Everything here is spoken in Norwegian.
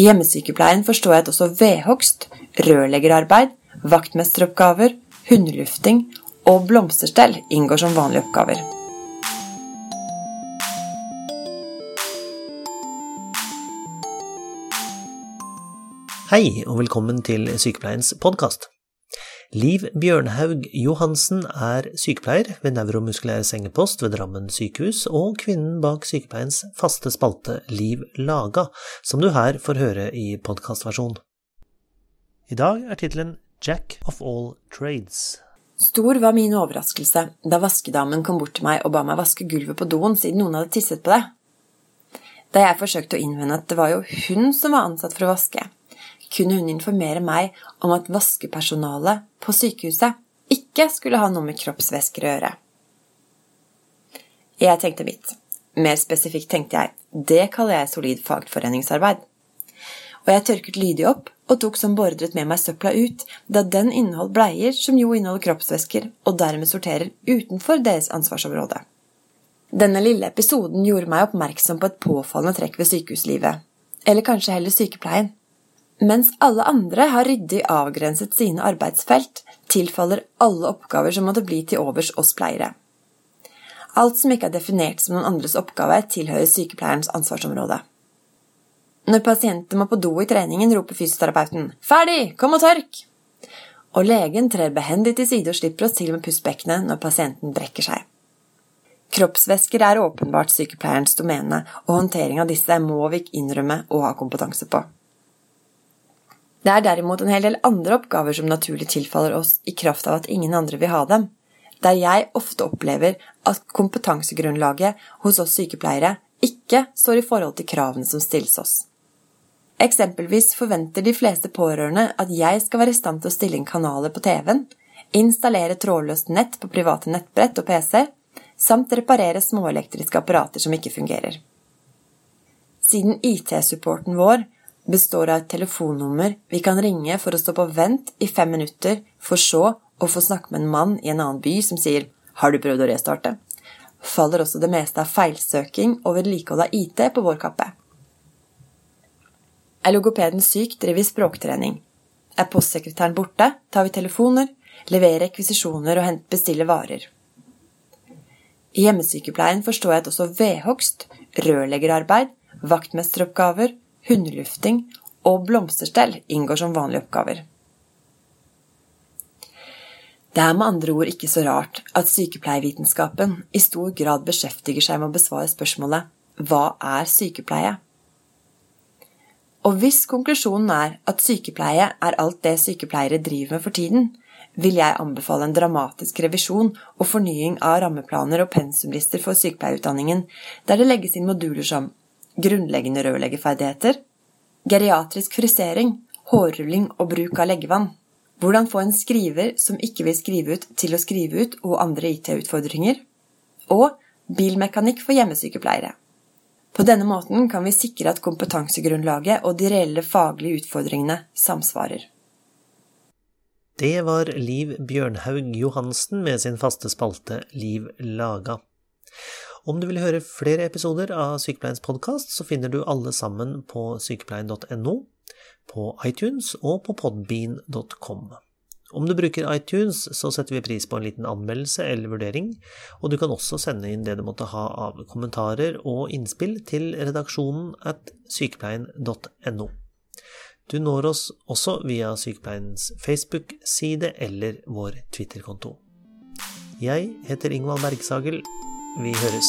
I hjemmesykepleien forstår jeg at også vedhogst, rørleggerarbeid, vaktmesteroppgaver, hundelufting og blomsterstell inngår som vanlige oppgaver. Hei, og velkommen til Sykepleiens podkast. Liv Bjørnhaug Johansen er sykepleier ved nevromuskulær sengepost ved Drammen sykehus, og kvinnen bak sykepleiens faste spalte Liv Laga, som du her får høre i podkastversjon. I dag er tittelen Jack of all trades. Stor var min overraskelse da vaskedamen kom bort til meg og ba meg vaske gulvet på doen siden noen hadde tisset på det. Da jeg forsøkte å innvende at det var jo hun som var ansatt for å vaske, kunne hun informere meg om at vaskepersonalet på sykehuset ikke skulle ha noe med kroppsvæsker å gjøre. Jeg tenkte mitt. Mer spesifikt tenkte jeg det kaller jeg solid fagforeningsarbeid. Og jeg tørket lydig opp og tok som beordret med meg søpla ut, da den inneholdt bleier som jo inneholder kroppsvæsker, og dermed sorterer utenfor deres ansvarsområde. Denne lille episoden gjorde meg oppmerksom på et påfallende trekk ved sykehuslivet, eller kanskje heller sykepleien. Mens alle andre har ryddig avgrenset sine arbeidsfelt, tilfaller alle oppgaver som måtte bli til overs oss pleiere. Alt som ikke er definert som noen andres oppgave, tilhører sykepleierens ansvarsområde. Når pasienten må på do i treningen, roper fysioterapeuten 'Ferdig! Kom og tørk!' Og legen trer behendig til side og slipper oss til med pustbekkenet når pasienten brekker seg. Kroppsvæsker er åpenbart sykepleierens domene, og håndtering av disse må vi ikke innrømme å ha kompetanse på. Det er derimot en hel del andre oppgaver som naturlig tilfaller oss i kraft av at ingen andre vil ha dem, der jeg ofte opplever at kompetansegrunnlaget hos oss sykepleiere ikke står i forhold til kravene som stilles oss. Eksempelvis forventer de fleste pårørende at jeg skal være i stand til å stille inn kanaler på TV-en, installere trådløst nett på private nettbrett og PC, samt reparere småelektriske apparater som ikke fungerer. Siden IT-supporten vår består av et telefonnummer vi kan ringe for å stå på vent i fem minutter, for så å få snakke med en mann i en annen by som sier 'Har du prøvd å restarte?' faller også det meste av feilsøking og vedlikehold av IT på vår kappe. Er logopeden syk, driver vi språktrening. Er postsekretæren borte, tar vi telefoner, leverer rekvisisjoner og bestiller varer. I hjemmesykepleien forstår jeg at også vedhogst, rørleggerarbeid, vaktmesteroppgaver hundelufting og blomsterstell inngår som vanlige oppgaver. Det er med andre ord ikke så rart at sykepleievitenskapen i stor grad beskjeftiger seg med å besvare spørsmålet Hva er sykepleie? Og hvis konklusjonen er at sykepleie er alt det sykepleiere driver med for tiden, vil jeg anbefale en dramatisk revisjon og fornying av rammeplaner og pensumlister for sykepleierutdanningen, der det legges inn moduler som grunnleggende rørleggerferdigheter, geriatrisk frisering, hårrulling og bruk av leggevann. Hvordan få en skriver som ikke vil skrive ut, til å skrive ut, og andre IT-utfordringer. Og bilmekanikk for hjemmesykepleiere. På denne måten kan vi sikre at kompetansegrunnlaget og de reelle faglige utfordringene samsvarer. Det var Liv Bjørnhaug Johansen med sin faste spalte Liv laga. Om du vil høre flere episoder av Sykepleiens podkast, så finner du alle sammen på sykepleien.no, på iTunes og på podbean.com. Om du bruker iTunes, så setter vi pris på en liten anmeldelse eller vurdering, og du kan også sende inn det du måtte ha av kommentarer og innspill til redaksjonen at sykepleien.no. Du når oss også via Sykepleiens Facebook-side eller vår Twitter-konto. Jeg heter Ingvald Bergsagel. Vi høres.